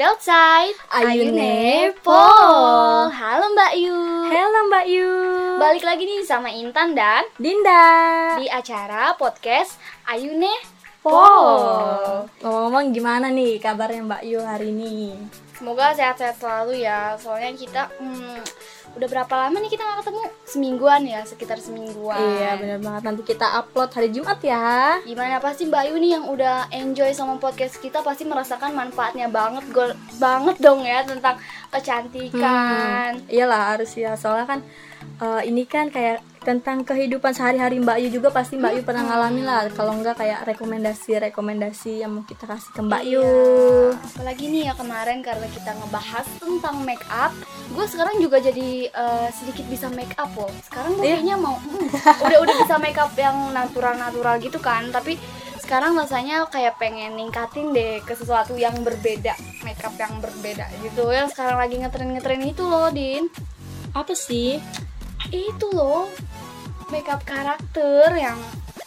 inside outside. Ayu Nepo Halo Mbak Yu. Halo Mbak Yu. Balik lagi nih sama Intan dan Dinda. Di acara podcast Ayu Nepo Ngomong-ngomong gimana nih kabarnya Mbak Yu hari ini? Semoga sehat-sehat selalu ya. Soalnya kita hmm, Udah berapa lama nih kita gak ketemu? Semingguan ya, sekitar semingguan. Iya bener banget. Nanti kita upload hari Jumat ya. Gimana? Pasti Mbak Yu nih yang udah enjoy sama podcast kita pasti merasakan manfaatnya banget go- banget dong ya tentang kecantikan. Hmm, Iyalah harus ya. Soalnya kan eh, ini kan kayak tentang kehidupan sehari-hari Mbak Yu juga pasti Mbak Yu pernah ngalamin lah kalau enggak kayak rekomendasi-rekomendasi yang mau kita kasih ke Mbak Yu Iya. Apalagi nih ya kemarin karena kita ngebahas tentang make up, gue sekarang juga jadi eh, sedikit bisa make up loh. Sekarang gue Iya. kayaknya mau hmm, udah udah bisa make up yang natural-natural gitu kan, tapi sekarang rasanya kayak pengen ningkatin deh ke sesuatu yang berbeda, make up yang berbeda gitu. Yang sekarang lagi ngetren-ngetren itu loh, Din. Apa sih? Itu loh makeup karakter yang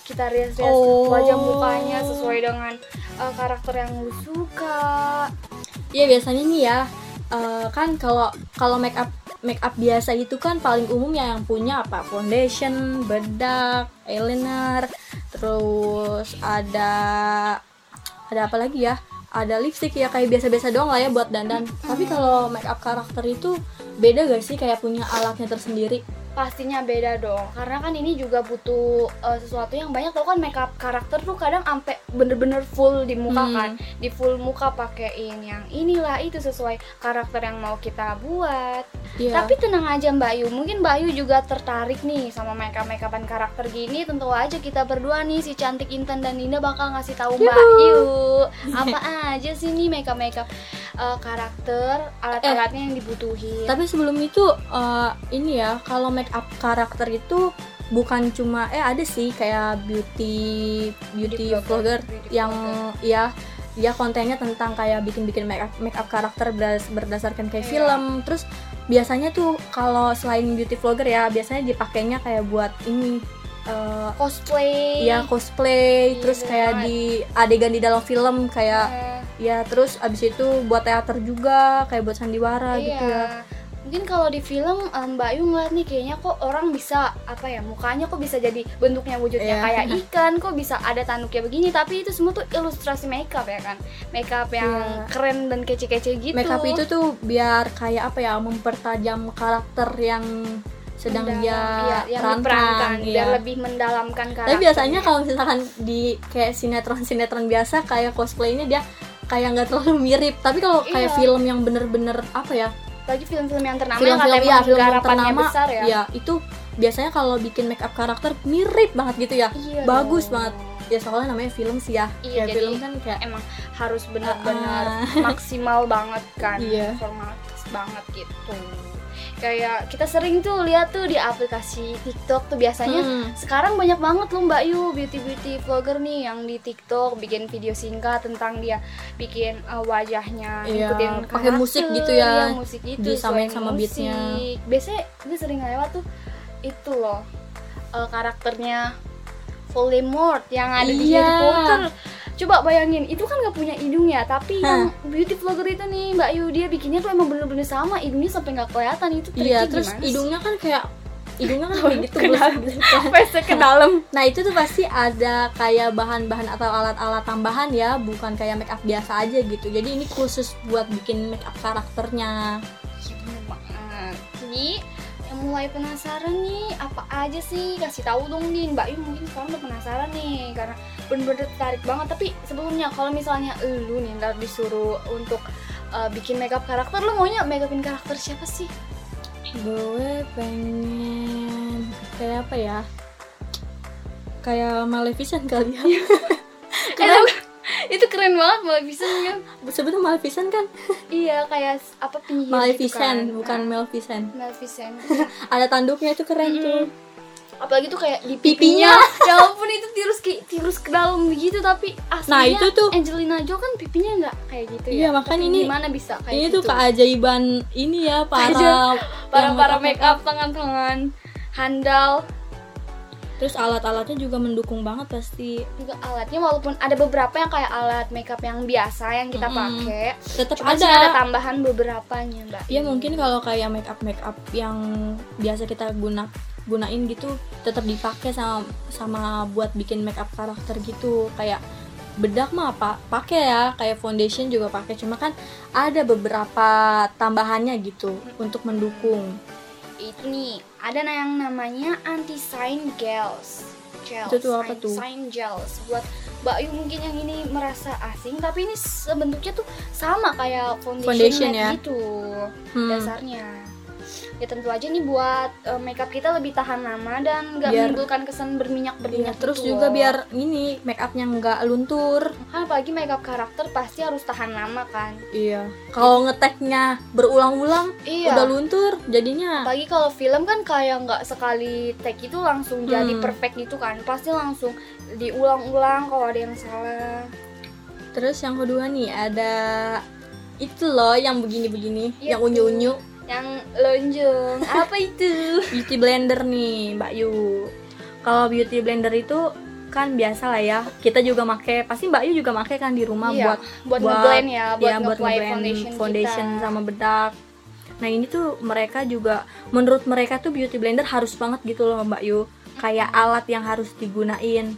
kita rias-rias Oh. wajah mukanya sesuai dengan uh, karakter yang lu suka Iya biasanya nih ya eh, kan kalau kalau make up make up biasa itu kan paling umum ya yang punya apa foundation, bedak, eyeliner, terus ada ada apa lagi ya? Ada lipstick ya kayak biasa-biasa doang lah ya buat dandan. Tapi kalau make up karakter itu beda gak sih kayak punya alatnya tersendiri? Pastinya beda dong. Karena kan ini juga butuh uh, sesuatu yang banyak. Tau kan makeup karakter tuh kadang sampai bener-bener full di muka Hmm. kan. Di full muka pakein yang inilah itu sesuai karakter yang mau kita buat Iya. Tapi tenang aja Mbak Yu, mungkin Mbak Yu juga tertarik nih sama makeup makeupan karakter gini. Tentu aja kita berdua nih si cantik Intan dan Dinda bakal ngasih tahu Mbak Yu apa aja sih nih makeup makeup uh, karakter, alat-alatnya yang dibutuhin. Tapi sebelum itu eh, ini ya kalau make up karakter itu bukan cuma eh ada sih kayak beauty beauty Beauty beauty yang ya dia kontennya tentang kayak bikin-bikin make up make up karakter berdas- berdasarkan kayak Iya. film. Terus biasanya tuh kalau selain beauty vlogger ya biasanya dipakainya kayak buat ini eh cosplay. ya cosplay Iya, terus kayak di adegan di dalam film kayak Eh, ya terus abis itu buat teater juga kayak buat sandiwara iya. gitu ya Mungkin kalau di film um, Mbak Yu ngeliat nih kayaknya kok orang bisa apa ya mukanya kok bisa jadi bentuknya wujudnya Iya. kayak ikan kok bisa ada tanduknya begini tapi itu semua tuh ilustrasi makeup ya kan makeup yang Iya. keren dan kece-kece gitu Makeup itu tuh biar kayak apa ya mempertajam karakter yang sedang Mendalam, dia iya, yang perankan diperankan iya. biar lebih mendalamkan karakter Tapi biasanya kalau misalkan di kayak sinetron-sinetron biasa kayak cosplaynya dia kayak nggak terlalu mirip. Tapi kalau kayak Iya. film yang bener-bener apa ya? Lagi film-film yang ternama Film-film yang ya, film yang ternama besar ya, ya itu biasanya kalau bikin make up karakter mirip banget gitu ya. Iya Bagus dong. banget. Ya soalnya namanya film sih ya. Iya, ya jadi film kan kayak emang harus benar-benar Ah. maksimal banget kan Iya. formatis banget gitu kayak kita sering tuh lihat tuh di aplikasi TikTok tuh biasanya Hmm. sekarang banyak banget loh Mbak Yu beauty beauty vlogger nih yang di TikTok bikin video singkat tentang dia bikin uh, wajahnya Iya, ngikutin pakai musik gitu ya, iya, musik itu disamain sama beatnya. musik. biasanya gue sering lewat tuh itu loh uh, karakternya Voldemort yang ada di Iya. Harry Potter coba bayangin itu kan nggak punya hidung ya tapi yang beauty vlogger itu nih Mbak Yu dia bikinnya tuh emang bener-bener sama hidungnya sampai nggak kelihatan itu Iya, terus gimana hidungnya kan kayak hidungnya kan kayak gitu Kenal. kan. Ke dalam Nah itu tuh pasti ada kayak bahan-bahan atau alat-alat tambahan ya, bukan kayak make up biasa aja gitu. Jadi ini khusus buat bikin make up karakternya. Jadi yang mulai penasaran nih apa aja sih kasih tahu dong nih Mbak Yu mungkin sekarang udah penasaran nih karena bener-bener tertarik banget tapi sebelumnya kalau misalnya lu nih ntar disuruh untuk uh, bikin makeup karakter lu maunya makeupin karakter siapa sih? Gue pengen kayak apa ya? Kayak Maleficent kali ya. Itu, itu keren banget Maleficent kan Sebetulnya Maleficent kan iya kayak apa penyihir gitu Maleficent, kan. bukan Maleficent. Maleficent Ada tanduknya itu keren tuh. Apalagi tuh kayak di Pipinya. pipinya. Ya ampun itu tirus ke tirus ke dalam begitu tapi aslinya Nah, itu tuh- Angelina Jolie kan pipinya nggak kayak gitu ya? Iya, makanya Tapi ini- gimana bisa kayak Ini gitu? tuh keajaiban ini ya para para yang para make up tangan-tangan handal. Terus alat-alatnya juga mendukung banget pasti. Juga alatnya walaupun ada beberapa yang kayak alat makeup yang biasa yang kita Mm-mm. pakai tetap ada. ada tambahan beberapanya mbak. Ya mungkin kalau kayak make up make up yang biasa kita guna gunain gitu tetap dipakai sama sama buat bikin make up karakter gitu. Kayak bedak mah apa pakai ya. Kayak foundation juga pakai. Cuma kan ada beberapa tambahannya gitu untuk mendukung. Itu nih ada na- yang namanya anti shine gels. Gels Itu tuh apa tuh? shine gels. Buat Mbak Yu mungkin yang ini merasa asing tapi ini sebentuknya tuh sama kayak foundation, Foundation ya? gitu Hmm. dasarnya ya tentu aja nih buat eh, makeup kita lebih tahan lama dan nggak menimbulkan kesan berminyak Iya, berminyak terus gitu juga loh. biar ini make upnya nggak luntur kan apalagi makeup karakter pasti harus tahan lama kan iya kalau ngeteknya berulang-ulang iya udah luntur jadinya apalagi kalau film kan kayak nggak sekali take itu langsung jadi Hmm. perfect gitu kan pasti langsung diulang-ulang kalau ada yang salah terus yang kedua nih ada itu loh yang begini-begini Itu. yang unyu-unyu yang lonjong. Apa itu? Beauty blender nih Mbak Yu. Kalau beauty blender itu kan biasa lah ya. Kita juga make pasti Mbak Yu juga make kan di rumah Iya, buat buat buat- ngeblend ya buat ya buat ngeblend foundation, foundation, kita. sama bedak. Nah ini tuh mereka juga menurut mereka tuh beauty blender harus banget gitu loh Mbak Yu. Kayak alat yang harus digunain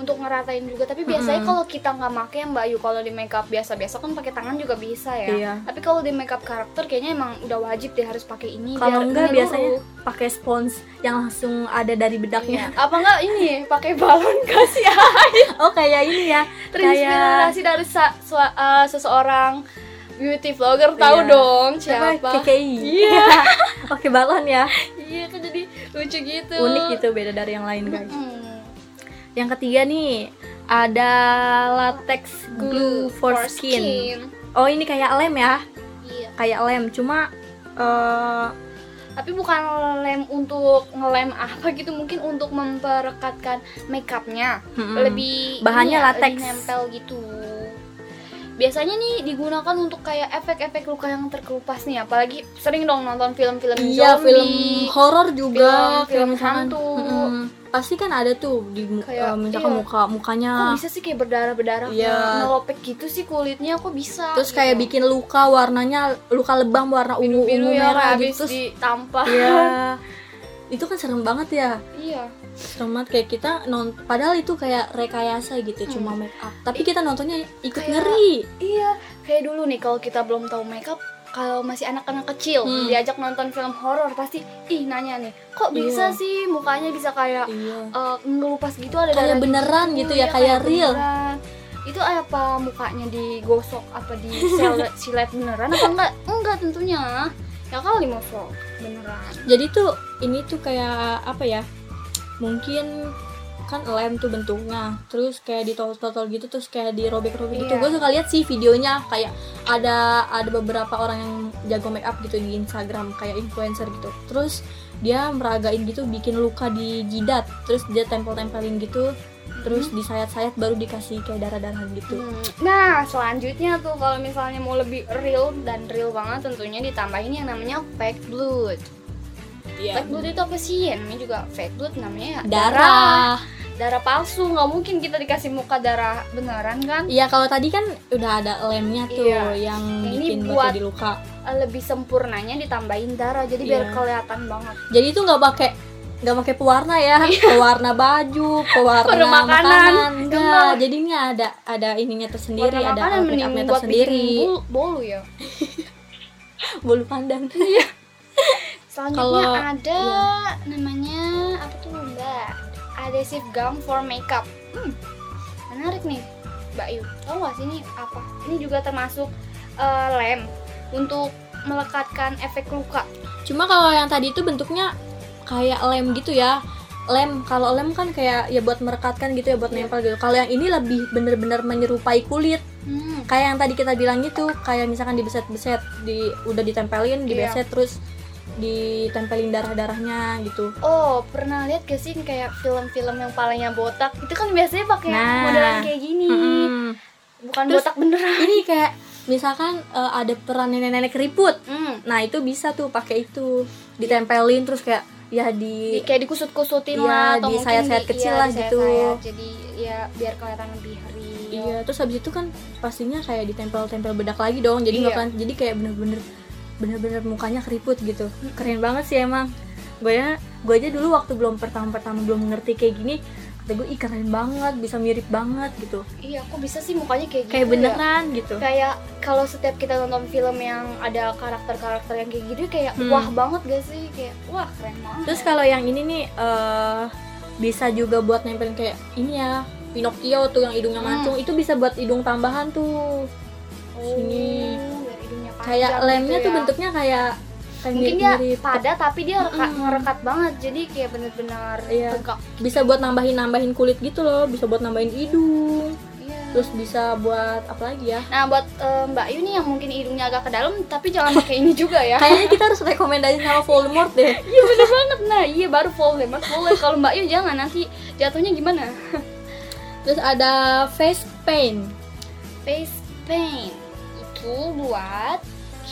untuk ngeratain juga tapi biasanya Mm-mm. kalau kita nggak make mbak Yu kalau di makeup biasa-biasa kan pakai tangan juga bisa ya Iya. tapi kalau di makeup karakter kayaknya emang udah wajib deh harus pakai ini kalau biar enggak biasanya pakai spons yang langsung ada dari Iya. bedaknya apa enggak ini pakai balon kasih oh kayak ini ya terinspirasi dari sa- sua- eh, seseorang beauty vlogger tahu Iya. dong Apa? siapa KKI Iya. pakai balon ya iya kan jadi lucu gitu unik gitu beda dari yang lain guys Hmm. Yang ketiga nih ada latex glue for, skin. oh ini kayak lem ya iya kayak lem cuma eh, tapi bukan lem untuk ngelem apa gitu mungkin untuk memperekatkan makeupnya mm-mm. lebih Bahannya ya, latex. lebih nempel gitu biasanya nih digunakan untuk kayak efek-efek luka yang terkelupas nih apalagi sering dong nonton film-film iya zombie film horor juga film- film misalkan, hantu. mm-mm. Pasti kan ada tuh di mu- Kayak, eh, misalkan iya. muka mukanya. Kok bisa sih kayak berdarah-berdarah? Iya. kayak ngelopek gitu sih kulitnya kok bisa terus kayak gitu. bikin luka warnanya luka lebam warna ungu ungu ya merah gitu. Terus ditampah iya. Itu kan serem banget ya. Iya. Serem banget kayak kita non padahal itu kayak rekayasa gitu Hmm. cuma make up. Tapi kita nontonnya ikut Kayak- ngeri. Iya, kayak dulu nih kalau kita belum tahu makeup, kalau masih anak-anak kecil Hmm. diajak nonton film horor pasti ih nanya nih, kok bisa Iya. sih mukanya bisa kayak iya eh, ngelupas gitu ada Kayak beneran gitu ya, kayak real. beneran. Itu apa mukanya digosok apa di silet, beneran apa enggak? Enggak tentunya. Ya kali mosok beneran. jadi tuh ini tuh kayak apa ya mungkin kan lem tuh bentuknya. Terus kayak ditotol-totol gitu terus kayak dirobek-robek gitu. Iya. gue suka lihat sih videonya. Kayak ada ada beberapa orang yang jago make up gitu di Instagram kayak influencer gitu. Terus dia meragain gitu bikin luka di jidat. Terus dia tempel-tempelin gitu. Terus disayat-sayat baru dikasih kayak darah-darah gitu. Hmm, Nah, selanjutnya tuh kalau misalnya mau lebih real dan real banget tentunya ditambahin yang namanya fake blood. Iya. Fake blood itu apa sih? Ya, namanya juga fake blood namanya darah Darah palsu, nggak mungkin kita dikasih muka darah beneran kan? Iya kalau tadi kan udah ada lemnya tuh Iya. yang Ini bikin buat- di luka. Eh, Lebih sempurnanya ditambahin darah, jadi biar Iya. kelihatan banget. Jadi itu nggak pakai nggak pakai pewarna ya, pewarna baju, pewarna Warna Iya. makanan. makanan, Enggak. Jadi ini ada ada ininya tersendiri, ada makanan buat tersendiri, bul- bolu ya. bulu pandan. Selanjutnya Kalau- ada iya. namanya apa tuh mbak? Adhesive gum for makeup. Hmm, menarik nih, Mbak Yu. Tahu nggak sih ini apa? Ini juga termasuk eh, lem untuk melekatkan efek luka. Cuma kalau yang tadi itu bentuknya kayak lem gitu ya. Lem kalau lem kan kayak ya buat merekatkan gitu ya buat Iya. nempel gitu. Kalau yang ini lebih bener-bener menyerupai kulit. Hmm. kayak yang tadi kita bilang itu kayak misalkan dibeset-beset di udah ditempelin dibeset terus ditempelin darah-darahnya gitu Oh, pernah lihat gak sih kayak film-film yang palanya botak? Itu kan biasanya pakai Nah. modelan kayak gini. Mm-mm. Bukan Terus- botak beneran. ini kayak misalkan eh, ada peran nenek-nenek keriput Hmm. nah itu bisa tuh pakai itu ditempelin terus kayak ya di di kayak dikusut-kusutin Iya, lah atau di sayat-sayat kecil iya, lah gitu. sayat-sayat. jadi ya biar kelihatan lebih real iya terus habis itu kan pastinya kayak ditempel-tempel bedak lagi dong jadi Iya. bakalan jadi kayak bener-bener bener-bener mukanya keriput gitu keren banget sih emang gue ya gue aja dulu waktu belum pertama-pertama belum ngerti kayak gini kata gue ih keren banget bisa mirip banget gitu iya kok bisa sih mukanya kayak gitu kayak ya? beneran gitu kayak kalau setiap kita nonton film yang ada karakter-karakter yang kayak gitu kayak Hmm. wah banget gak sih kayak wah keren banget terus kalau yang ini nih eh bisa juga buat nempelin kayak ini ya Pinocchio tuh yang hidungnya Hmm. mancung itu bisa buat hidung tambahan tuh sini. Oh, hidungnya kayak lemnya gitu tuh ya. bentuknya kayak kayak mungkin dia mirip-mirip pada tapi dia rekat Mm-mm. ngerekat banget. Jadi kayak bener-bener Iya. tegak. Bisa buat nambahin nambahin kulit gitu loh. Bisa buat nambahin hidung. Iya. terus bisa buat apa lagi ya? Nah buat eh, Mbak Yu nih yang mungkin hidungnya agak ke dalam tapi jangan pakai ini juga ya. Kayaknya kita harus rekomendasi sama Voldemort deh. Iya bener banget. Nah iya baru Voldemort boleh. Kalau Mbak Yu jangan nanti jatuhnya gimana? Terus ada face paint. Face paint. Itu buat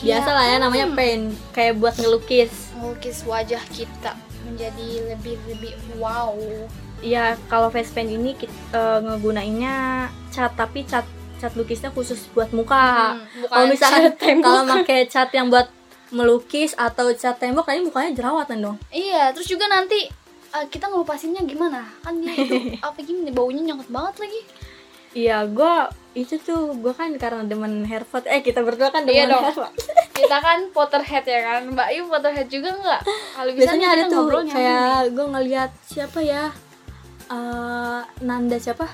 biasa lah ya namanya Hmm. paint. Kayak buat ngelukis. Melukis wajah kita menjadi lebih lebih wow. Iya kalau face paint ini kita ngegunainnya cat tapi cat cat lukisnya khusus buat muka. Hmm, kalau misalnya kalau pakai cat yang buat melukis atau cat tembok nanti mukanya jerawatan dong. Iya terus juga nanti eh, kita ngelupasinnya gimana? Kan dia itu apa gini baunya nyengat banget lagi Iya, gue itu tuh gue kan karena demen Harvard. Eh kita berdua kan Iya demen dong. Harvard. kita kan Potterhead ya kan Mbak Yu Potterhead juga nggak kalau bisa Biasanya ada tuh kayak gue ngeliat siapa ya eh Nanda siapa?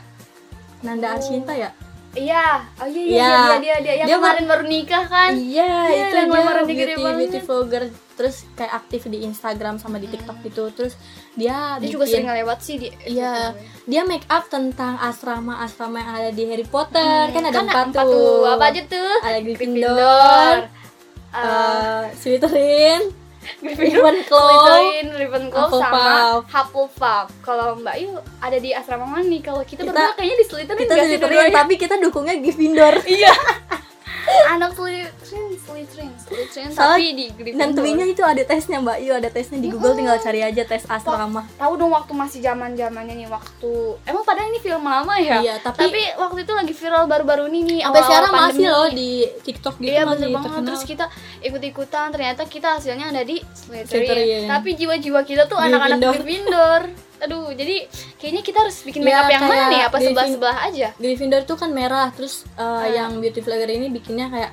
Nanda Oh. Arsinta ya? iya oh iya iya Iya. dia dia dia yang Dia kemarin baru nikah kan Iya, Iya, itu yang gede beauty beauty vlogger terus kayak aktif di Instagram sama di TikTok gitu. Terus dia dia juga bikin- sering ngelewat sih di Iya, dia make up tentang asrama-asrama yang ada di Harry Potter. kan ada kan empat, empat tuh. apa aja tuh Ada Gryffindor eh, eh Slytherin, Gryffindor, Ravenclaw, Slytherin, Ravenclaw sama Hufflepuff. Kalau Mbak Yu ada di asrama mana nih? Kalau kita, Kita- berdua kayaknya di Slytherin kita Slytherin tapi kita dukungnya Gryffindor. Iya. Anak Slytherin, Slytherin, Slytherin Soalnya tapi di Gryffindor. Nentuinnya itu ada tesnya Mbak Yu, ada tesnya di Google tinggal cari aja tes asrama. Tahu dong waktu masih zaman-zamannya nih waktu Emang padahal ini film lama ya? Iya, tapi- tapi waktu itu lagi viral baru-baru ini nih Sampai awal-awal sekarang masih loh di TikTok gitu Iya masih banget terkenal. Terus kita ikut-ikutan Ternyata kita hasilnya ada di Slytherin, Slytherin. Tapi jiwa-jiwa kita tuh anak-anak Gryffindor. Aduh jadi kayaknya kita harus bikin Ya, makeup yang mana nih? Apa Gryffin- sebelah-sebelah aja? Gryffindor tuh kan merah, terus uh, Ah. yang beauty vlogger ini bikinnya kayak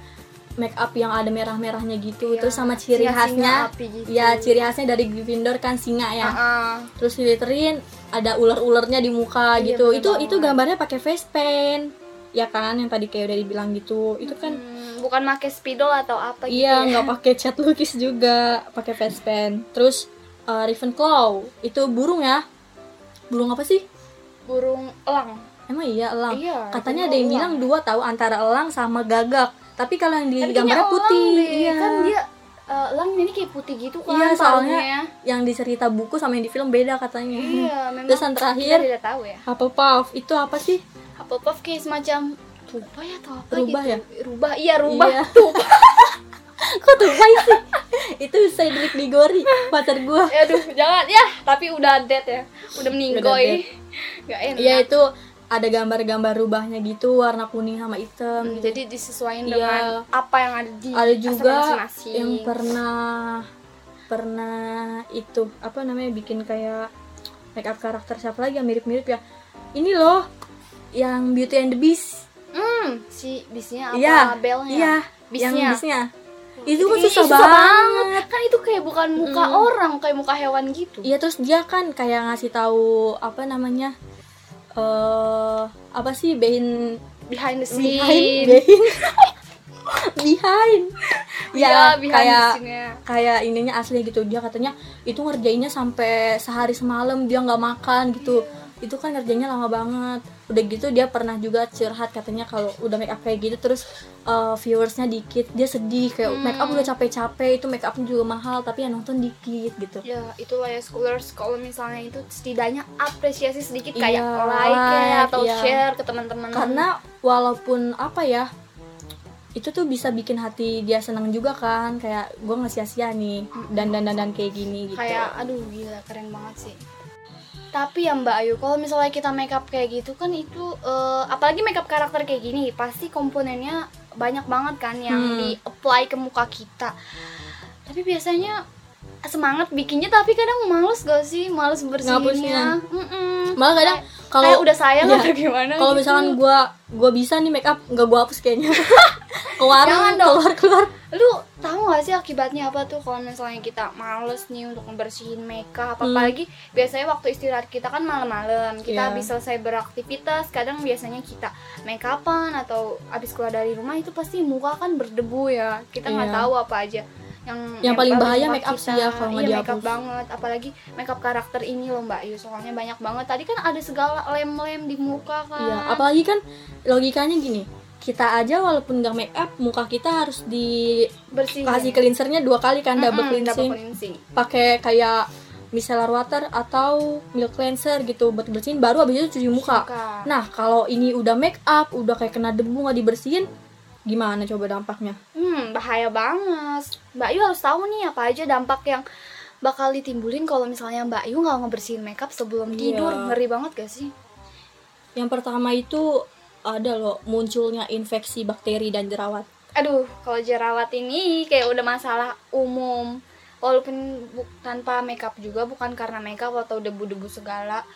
make up yang ada merah-merahnya gitu, Iya, terus sama ciri khasnya, api gitu. ya ciri khasnya dari Gryffindor kan singa ya. Ah, Terus Slytherin ada ular-ularnya di muka Iya, gitu. Itu banget. itu gambarnya pakai face paint. Ya kan yang tadi kayak udah dibilang gitu. Itu kan hmm, bukan pakai spidol atau apa gitu iya ya? nggak pakai cat lukis juga, pakai face paint. Terus uh, Ravenclaw itu burung ya. Burung apa sih? Burung elang Emang iya elang. Iya, Katanya ada yang elang. bilang dua tahu antara elang sama gagak. Tapi kalau yang di gambarnya putih. deh. Iya. Kan dia eh, elang ini kayak putih gitu kan Iya, soalnya yang di cerita buku sama yang di film beda katanya. Iya, memang Terus yang kita terakhir tidak tahu ya. Hufflepuff itu apa sih? Hufflepuff kayak semacam tupai atau apa Rubah gitu. ya? Rubah, iya rubah. Iya. Kok tupai sih? itu Cedric Diggory, pacar gua. Ya, aduh, jangan ya. Tapi udah dead ya. Udah meninggoy. Gak enak. Iya itu ada gambar-gambar rubahnya gitu warna kuning sama hitam. Hmm, gitu. Jadi disesuaikan Iya. dengan apa yang ada di ada juga yang pernah pernah itu apa namanya bikin kayak make up karakter siapa lagi yang mirip-mirip ya. Ini loh yang Beauty and the Beast. Hmm, si bisnya apa? Iya. Belnya. Iya, Bisnya. yang bisnya. Itu kan Ih, susah, banget. Kan itu kayak bukan muka Mm. orang, kayak muka hewan gitu. Iya terus dia kan kayak ngasih tahu apa namanya eh apa sih behind Behind the scene. behind behind behind Iya, ya behind kayak kayak ininya asli gitu dia katanya itu ngerjainnya sampai sehari semalam dia nggak makan gitu itu kan ngerjainnya lama banget. Udah gitu dia pernah juga curhat katanya kalau udah make up kayak gitu terus uh, viewersnya dikit. Dia sedih kayak Hmm. make up udah capek-capek itu make upnya juga mahal tapi yang nonton dikit gitu. Ya, itulah ya schoolers kalau misalnya itu setidaknya apresiasi sedikit Iya, kayak like ya, atau iya. share ke teman-teman. karena walaupun apa ya itu tuh bisa bikin hati dia senang juga kan. Kayak gue nggak sia-sia nih dan dan dan dan kayak gini gitu. Kayak aduh gila keren banget sih tapi ya Mbak Ayu kalau misalnya kita makeup kayak gitu kan itu eh, apalagi makeup karakter kayak gini pasti komponennya banyak banget kan yang Hmm. di apply ke muka kita tapi biasanya semangat bikinnya tapi kadang males gak sih males bersihinnya malah kadang kalau udah sayang Iya. atau gimana kalau gitu. misalkan gue gue bisa nih make up nggak gue hapus kayaknya ke Jangan warung dong. keluar keluar. Lu tahu gak sih akibatnya apa tuh kalau misalnya kita males nih untuk membersihin makeup Hmm. apalagi biasanya waktu istirahat kita kan malam-malam kita Iya. habis selesai beraktivitas kadang biasanya kita make upan atau habis keluar dari rumah itu pasti muka kan berdebu ya. Kita nggak Iya. tahu apa aja yang Yang paling bahaya make up sih ya, kalau nggak iya, make up banget. Apalagi make up karakter ini loh mbak Yu soalnya banyak banget. Tadi kan ada segala lem-lem di muka kan. iya apalagi kan logikanya gini kita aja walaupun nggak make up muka kita harus dikasih bersih cleansernya dua kali kan double Mm-mm, cleansing cleansing pakai kayak micellar water atau milk cleanser gitu buat bersihin baru habis itu cuci muka Muka. nah kalau ini udah make up udah kayak kena debu nggak dibersihin gimana coba dampaknya Hmm, bahaya banget. Mbak Yu harus tahu nih apa aja dampak yang bakal ditimbulin kalau misalnya Mbak Yu nggak ngebersihin makeup sebelum Iya. tidur. Ngeri banget gak sih? yang pertama itu ada loh munculnya infeksi bakteri dan jerawat Aduh, kalau jerawat ini kayak udah masalah umum. Walaupun bu- tanpa makeup juga, bukan karena makeup atau debu-debu segala.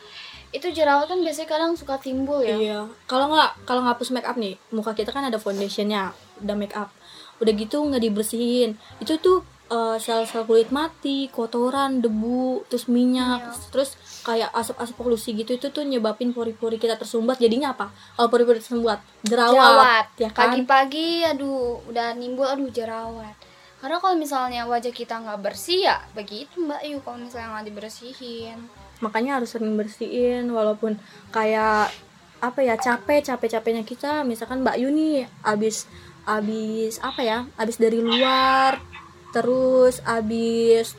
Itu jerawat kan biasanya kadang suka timbul ya. Iya. Kalau nggak kalau ngapus make up nih, muka kita kan ada foundationnya, udah make up. Udah gitu nggak dibersihin. Itu tuh eh, sel-sel kulit mati, kotoran, debu, terus minyak, Iya. terus kayak asap-asap polusi gitu itu tuh nyebabin pori-pori kita tersumbat. Jadinya apa? Kalau pori-pori tersumbat, jerawat, jerawat ya kan? pagi-pagi aduh udah nimbul aduh jerawat karena kalau misalnya wajah kita nggak bersih ya begitu mbak Yu kalau misalnya nggak dibersihin Makanya harus sering bersihin walaupun kayak apa ya capek capek capeknya kita misalkan Mbak Yu nih abis abis apa ya abis dari luar terus abis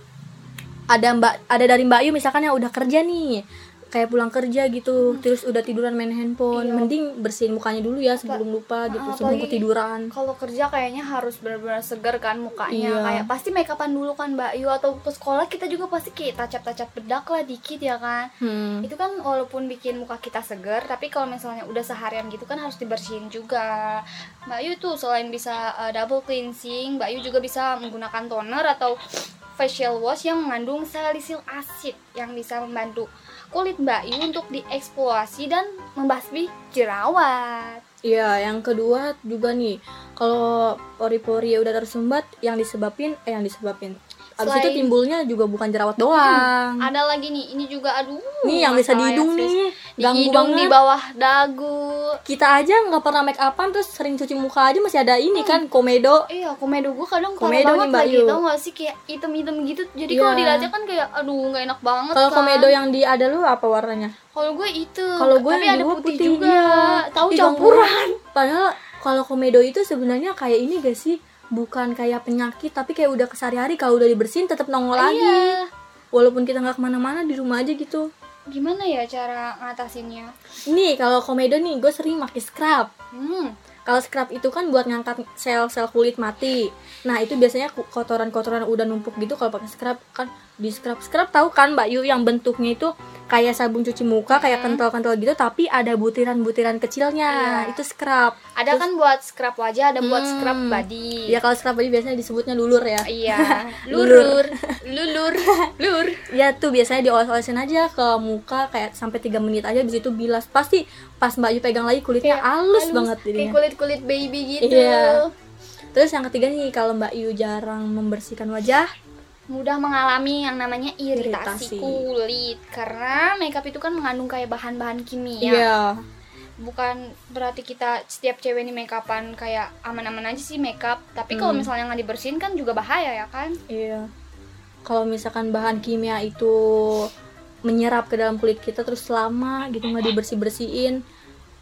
ada mbak ada dari Mbak Yu misalkan yang udah kerja nih kayak pulang kerja gitu terus udah tiduran main handphone Iya. mending bersihin mukanya dulu ya sebelum lupa gitu Ah, sebelum apalagi ketiduran kalau kerja kayaknya harus benar-benar segar kan mukanya Iya. kayak pasti make upan dulu kan mbak Yu atau ke sekolah kita juga pasti kayak tacap-tacap bedak lah dikit ya kan hmm. itu kan walaupun bikin muka kita segar tapi kalau misalnya udah seharian gitu kan harus dibersihin juga Mbak Yu tuh selain bisa uh, double cleansing Mbak Yu juga bisa menggunakan toner atau facial wash yang mengandung salicylic acid yang bisa membantu kulit Mbak Yu untuk dieksplorasi dan membasmi jerawat. Iya, yang kedua juga nih, kalau pori-pori udah tersumbat, yang disebabin, eh yang disebabin, abis Selain- itu timbulnya juga bukan jerawat doang. ada lagi nih ini juga aduh nih yang bisa di hidung ya, nih, di ganggu hidung di banget. bawah dagu Kita aja nggak pernah make upan terus sering cuci muka aja masih ada ini kan komedo. Iya, komedo gue kadang Komedo banget lagi tau gak sih kayak item-item gitu. Jadi Iya. kalau dilihatnya kan kayak aduh nggak enak banget Kalau kan. komedo yang di ada lu apa warnanya? Kalau gue itu. Kalau gue tapi ada di gua putih, putih, juga. iya. Tahu campuran. Padahal kalau komedo itu sebenarnya kayak ini gak sih? Bukan kayak penyakit tapi kayak udah kesehari-hari kalau udah dibersihin tetap nongol lagi. Iya. Walaupun kita nggak ke mana-mana di rumah aja gitu. Gimana ya cara ngatasinnya? Nih kalau komedo nih gue sering pakai scrub. Hmm. Kalau scrub itu kan buat ngangkat sel-sel kulit mati. Nah itu biasanya kotoran-kotoran udah numpuk gitu kalau pakai scrub kan di scrub scrub tahu kan Mbak Yu yang bentuknya itu kayak sabun cuci muka kayak kental-kental gitu tapi ada butiran-butiran kecilnya Iya. itu scrub. Ada kan buat scrub wajah, ada buat Hmm. scrub body. Ya kalau scrub aja biasanya disebutnya lulur ya. Iya, lurur, lulur, lur. Ya tuh biasanya dioles-olesin aja ke muka kayak sampai 3 menit aja habis itu bilas. Pasti pas Mbak Yu pegang lagi kulitnya halus, banget Kayak jadinya. kulit-kulit baby gitu. Iya. Terus yang ketiga nih kalau Mbak Yu jarang membersihkan wajah, mudah mengalami yang namanya Iritasi. iritasi, kulit karena makeup itu kan mengandung kayak bahan-bahan kimia Iya. bukan berarti kita setiap cewek nih makeupan kayak aman-aman aja sih makeup tapi kalau Hmm. misalnya nggak dibersihin kan juga bahaya ya kan Iya. Kalau misalkan bahan kimia itu menyerap ke dalam kulit kita terus lama gitu nggak dibersih bersihin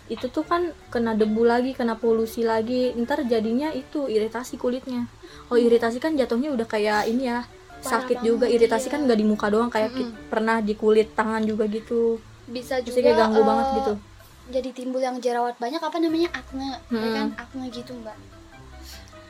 itu tuh kan kena debu lagi kena polusi lagi ntar jadinya itu iritasi kulitnya oh iritasi kan jatuhnya udah kayak ini ya sakit juga iritasi kan nggak di muka doang kayak ki- pernah di kulit tangan juga gitu. Bisa Terus juga kayak ganggu eh, banget gitu. jadi timbul yang jerawat banyak apa namanya akne ya Hmm. kan akne gitu mbak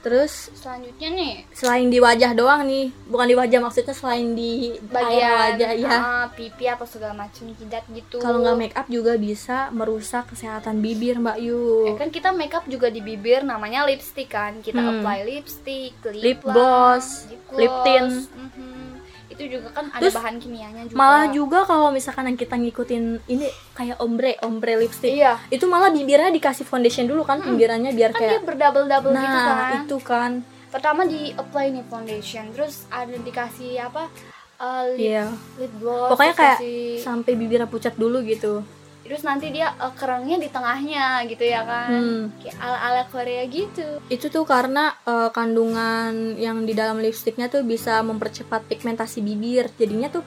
terus selanjutnya nih selain di wajah doang nih bukan di wajah maksudnya selain di bagian wajah ya ah, pipi apa segala macam jidat gitu kalau nggak make up juga bisa merusak kesehatan bibir mbak Ya Yu kan kita make up juga di bibir namanya lipstick kan kita Hmm. apply lipstick lip, Lip gloss, lip, lip tint. mhm. Itu juga kan ada Terus, bahan kimianya juga. malah juga kalau misalkan yang kita ngikutin ini kayak ombre ombre lipstick. Iya. Itu malah bibirnya dikasih foundation dulu kan pinggirannya biar kan dia kayak berdouble double nah gitu kan. itu kan. Pertama di apply nih foundation terus ada dikasih apa uh, lip, iya. lip gloss pokoknya kayak kasih- sampai bibirnya pucat dulu gitu terus nanti dia uh, kerangnya di tengahnya gitu ya kan? Hmm. kayak ala ala Korea gitu. Itu tuh karena eh, kandungan yang di dalam lipstiknya tuh bisa mempercepat pigmentasi bibir. Jadinya tuh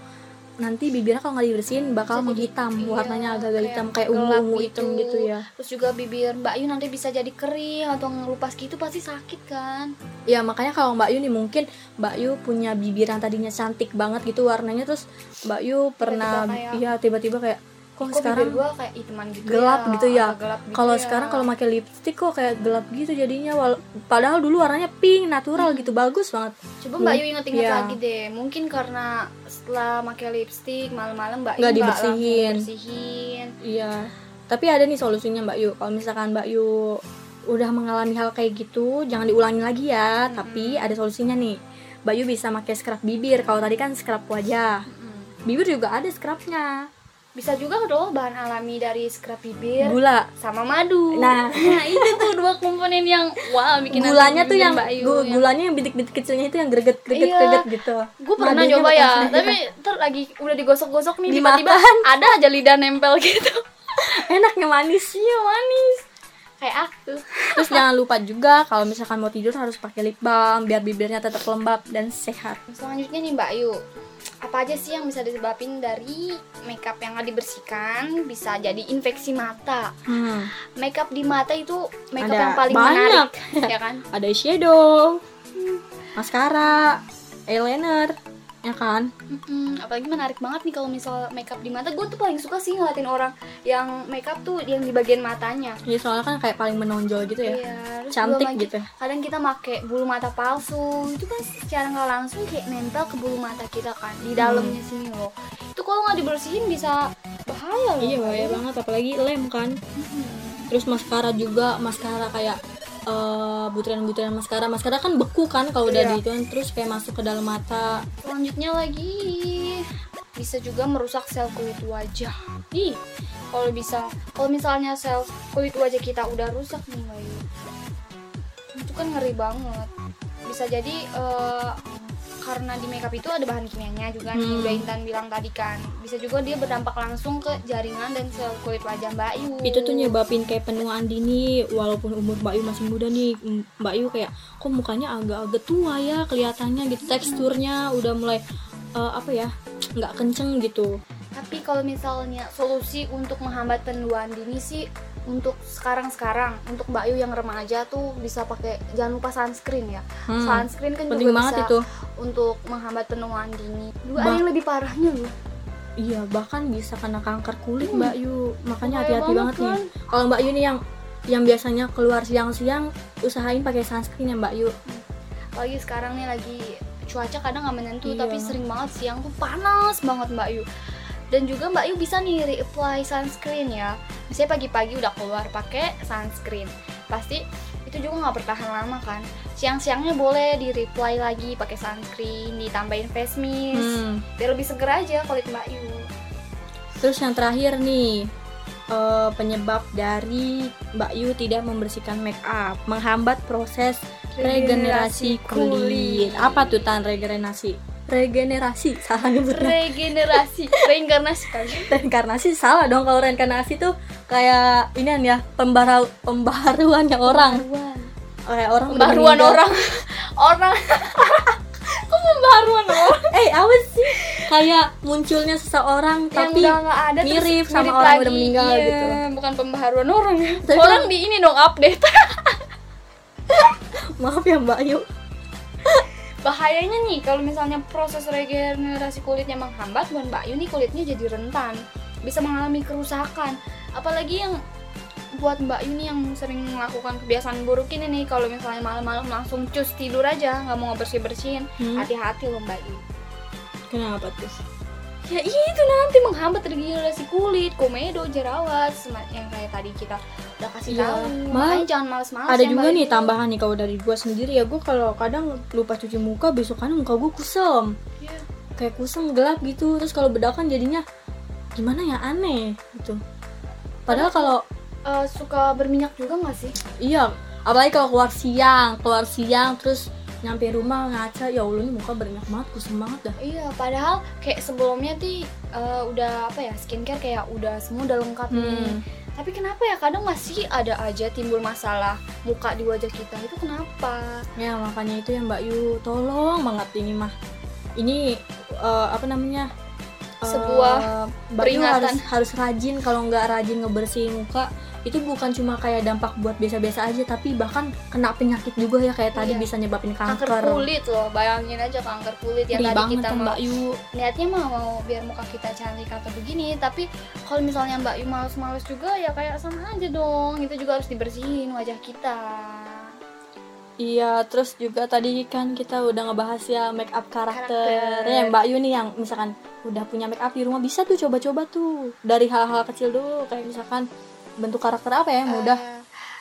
nanti bibirnya kalau nggak dibersihin bakal jadi- menghitam iya, warnanya agak-agak kayak hitam kayak gelap ungu-ungu hitam gitu. gitu ya. Terus juga bibir Mbak Yu nanti bisa jadi kering atau ngelupas gitu pasti sakit kan? Ya makanya kalau Mbak Yu nih mungkin Mbak Yu punya bibir yang tadinya cantik banget gitu warnanya terus Mbak Yu pernah kayak- iya tiba-tiba kayak kok, kok sekarang gua kayak hitaman gitu gelap ya, gitu ya. gelap gitu kalau ya. sekarang kalau pakai lipstick kok kayak gelap gitu jadinya wal- padahal dulu warnanya pink natural gitu bagus banget coba Mbak Yu inget-inget Iya. lagi deh mungkin karena setelah pakai lipstick malam-malam Mbak Nggak dibersihin. bersihin Iya. Tapi ada nih solusinya Mbak Yu. Kalau misalkan Mbak Yu udah mengalami hal kayak gitu, jangan diulangi lagi ya. Tapi ada solusinya nih. Mbak Yu bisa pakai scrub bibir. Kalau tadi kan scrub wajah. Bibir juga ada scrubnya. Bisa juga loh bahan alami dari scrub bibir Gula. sama madu Nah. itu tuh dua komponen yang wow bikin Gulanya tuh yang Mbak Yu gu- yang- gulanya yang bitik-bitik kecilnya itu yang greget-greget Iya. greget gitu. gue pernah Madunya nyoba ya tapi ntar lagi udah digosok-gosok nih tiba-tiba ada aja lidah nempel gitu enaknya manis. iya manis kayak aku Terus jangan lupa juga kalau misalkan mau tidur harus pakai lip balm biar bibirnya tetap lembab dan sehat. selanjutnya nih Mbak Yu apa aja sih yang bisa disebabin dari makeup yang nggak dibersihkan bisa jadi infeksi mata Hmm. makeup di mata itu makeup Ada yang paling banyak. menarik ya kan ada eyeshadow, maskara, eyeliner, ya kan? Mm-mm, apalagi menarik banget nih kalau misal makeup di mata gue tuh paling suka sih ngeliatin orang yang makeup tuh yang di bagian matanya Ya soalnya kan kayak paling menonjol gitu ya. Iya, Cantik lagi gitu. Kadang kita make bulu mata palsu, itu kan secara nggak langsung kayak nempel ke bulu mata kita kan di dalamnya Hmm. sini loh. Itu kalau nggak dibersihin bisa bahaya loh. Iya bahaya banget apalagi lem kan. Terus maskara juga, maskara kayak eh, butiran-butiran maskara. Maskara kan beku kan kalau udah Iya. di itu terus kayak masuk ke dalam mata. Selanjutnya lagi bisa juga merusak sel kulit wajah. Ih, kalau bisa, kalau misalnya sel kulit wajah kita udah rusak nih, itu kan ngeri banget. Bisa jadi eh, karena di makeup itu ada bahan kimianya juga nih, Hmm. udah Intan bilang tadi kan. Bisa juga dia berdampak langsung ke jaringan dan sel kulit wajah Mbak Yu. Itu tuh nyebabin kayak penuaan dini walaupun umur Mbak Yu masih muda nih. Mbak Yu kayak kok mukanya agak-agak tua ya kelihatannya gitu. Teksturnya udah mulai eh, apa ya? nggak kenceng gitu. Tapi kalau misalnya solusi untuk menghambat penuaan dini sih untuk sekarang-sekarang untuk Mbak Yu yang remaja tuh bisa pakai jangan lupa sunscreen ya. Hmm. Sunscreen kan Penting juga banget bisa itu. untuk menghambat penuaan dini. Bah- ada yang lebih parahnya loh. Iya, bahkan bisa kena kanker kulit Hmm. Mbak Yu. Makanya hati-hati banget, banget, nih. Kalau Mbak Yu nih yang yang biasanya keluar siang-siang, usahain pakai sunscreen ya Mbak Yu. Apalagi sekarang nih lagi cuaca kadang nggak menentu Iya. tapi sering banget siang tuh panas banget Mbak Yu. Dan juga Mbak Yu bisa nih reapply sunscreen ya. Misalnya pagi-pagi udah keluar pakai sunscreen. Pasti itu juga nggak bertahan lama kan. Siang-siangnya boleh di reapply lagi pakai sunscreen, ditambahin face mist. Hmm. Biar lebih seger aja kulit Mbak Yu. Terus yang terakhir nih, eh, penyebab dari Mbak Yu tidak membersihkan make up, menghambat proses regenerasi kulit. Apa tuh tan regenerasi? Regenerasi, salah nyebutnya. Regenerasi, reinkarnasi kali. Reinkarnasi salah dong kalau reinkarnasi tuh kayak ini ya pembaru pembaruannya orang. Kayak orang Pembaruan orang. orang. Kok pembaruan orang? Eh, apa sih? Kayak munculnya seseorang yang tapi udah ada mirip sama mirip orang lagi. udah meninggal Iya, gitu. bukan pembaharuan orang ya orang di ini dong update maaf ya Mbak Yu. Bahayanya nih kalau misalnya proses regenerasi kulitnya menghambat buat Mbak Yu nih kulitnya jadi rentan. Bisa mengalami kerusakan. Apalagi yang buat Mbak Yuni yang sering melakukan kebiasaan buruk ini nih kalau misalnya malam-malam langsung cus tidur aja nggak mau ngebersih bersihin Hmm, hati-hati loh Mbak Yuni kenapa tuh ya itu nanti menghambat regenerasi kulit komedo jerawat yang kayak tadi kita udah kasih Iya, tahu. Makanya jangan males-males ada ya, juga Mbak. nih tambahan nih kalau dari gua sendiri ya. Gua kalau kadang lupa cuci muka besokannya muka gua kusam. Iya. kayak kusam gelap gitu. Terus kalau bedakan jadinya gimana ya aneh? Gitu. Padahal kalau Eh, suka berminyak juga nggak sih? Iya apalagi kalau keluar siang keluar siang terus nyampe rumah ngaca ya allah ini muka berminyak banget kusam banget dah Iya, padahal kayak sebelumnya tuh eh, udah apa ya skincare kayak udah semua udah lengkap nih. Hmm. Tapi kenapa ya kadang masih ada aja timbul masalah muka di wajah kita itu kenapa? ya makanya itu ya mbak Yu tolong banget ini mah ini eh, apa namanya Eh, Sebuah mbak Yu peringatan. harus harus rajin kalau nggak rajin ngebersihin muka itu bukan cuma kayak dampak buat biasa-biasa aja tapi bahkan kena penyakit juga ya kayak tadi Iya. bisa nyebabin Kanker, kanker, kulit loh, bayangin aja kanker kulit yang Ngeri tadi banget kita kan mau mbak Yu niatnya mah mau biar muka kita cantik atau begini, tapi kalau misalnya Mbak Yu males-males juga ya kayak sama aja dong. Itu juga harus dibersihin wajah kita. Iya, terus juga tadi kan kita udah ngebahas ya make up karakter. Karakter. Ya, Mbak Yu nih yang misalkan udah punya make up di rumah bisa tuh coba-coba tuh dari hal-hal kecil dulu kayak misalkan bentuk karakter apa ya yang mudah. Eh,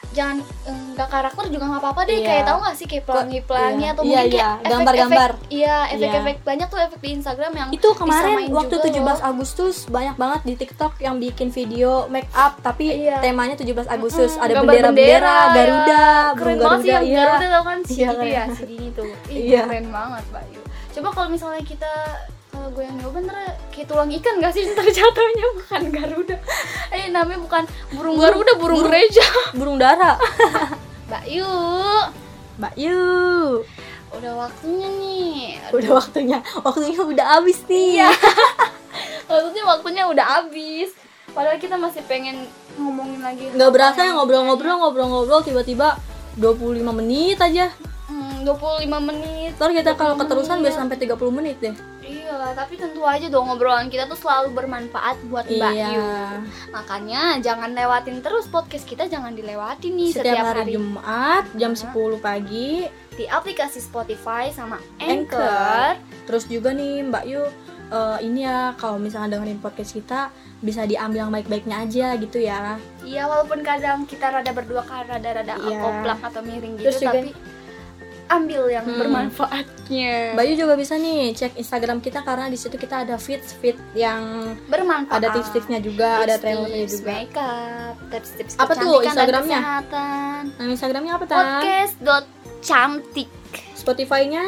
jangan eh, nggak karakter juga nggak apa-apa deh Iya. kayak tahu nggak sih kayak pelangi-pelangi iya. atau Iya, mungkin iya. kayak Gambar-gambar. iya efek-efek banyak tuh efek di Instagram yang Itu kemarin waktu juga 17 loh. Agustus banyak banget di TikTok yang bikin video make up tapi Iya. temanya 17 Agustus Mm-mm, ada gambar bendera-bendera, ya. Garuda, keren burung banget sih Garuda, yang iya. Garuda tau kan si Iya, gitu ya keren. si Dini tuh Ih, Iya. keren banget Bayu coba kalau misalnya kita kalau gue yang nyoba ntar kayak tulang ikan gak sih ntar jatuhnya bukan Garuda eh namanya bukan burung Burung- Garuda burung burung- gereja Burung dara. Bayu Mbak Yu. udah waktunya nih Udah waktunya. Waktunya udah habis nih. Iya. Maksudnya waktunya udah habis. Padahal kita masih pengen ngomongin lagi. nggak berasa ya ngobrol-ngobrol ngobrol-ngobrol tiba-tiba 25 menit aja Hmm, 25 menit. ntar kita kalau 20 keterusan menit. bisa sampai 30 menit deh Iya lah, tapi tentu aja dong ngobrolan kita tuh selalu bermanfaat buat Mbak iya Yu. Makanya jangan lewatin terus podcast kita jangan dilewatin nih setiap, setiap, hari, hari, Jumat jam Nah. 10 pagi di aplikasi Spotify sama Anchor. Anchor. terus juga nih Mbak Yu eh, ini ya kalau misalnya dengerin podcast kita bisa diambil yang baik-baiknya aja gitu ya Iya, walaupun kadang kita rada berdua kan rada-rada Iya. koplak atau miring gitu, Terus juga- tapi ambil yang Hmm. bermanfaatnya. Mbak Yu juga bisa nih cek Instagram kita karena di situ kita ada feed feed yang bermanfaat. ada tips-tipsnya juga ada trailernya juga makeup, tips-tips Apa tuh Instagramnya? kesehatan. nah Instagramnya apa tan Podcast.cantik. Spotify-nya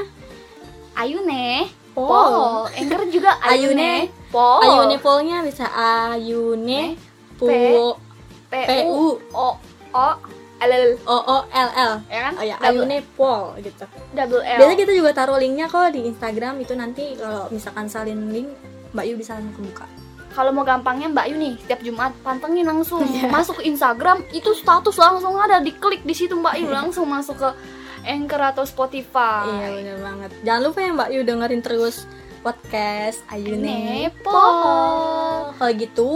Ayune. Pol. Pol. Anchor juga Ayune. Pol. Ayune Polnya bisa Ayune Pu P P U U O O L L. O O L L. Ya kan? oh ya Ayune Pol gitu. Double L. biasa kita juga taruh linknya kok di Instagram. Itu nanti kalau misalkan salin link Mbak Yu bisa langsung kebuka. Kalau mau gampangnya Mbak Yu nih, setiap Jumat pantengin langsung. Iya. masuk ke Instagram, itu status langsung ada, diklik di situ Mbak Yu. Langsung masuk ke Anchor atau Spotify. iya bener banget. Jangan lupa ya Mbak Yu dengerin terus podcast. Ayune Nepo. Pol kalau gitu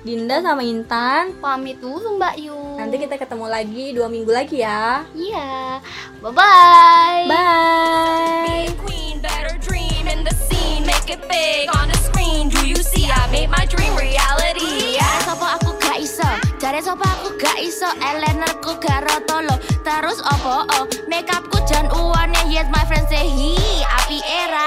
Dinda sama Intan Pamit dulu Mbak Yu. nanti kita ketemu lagi dua minggu lagi ya Iya. Bye bye. bye queen, better dream in the scene, make it big on the screen. Do you see? I made my dream reality. Dari sopo aku gak iso, sopo aku gak iso, elenerku. Terus opo oh, make upku jan uane yes my friends say hi, api era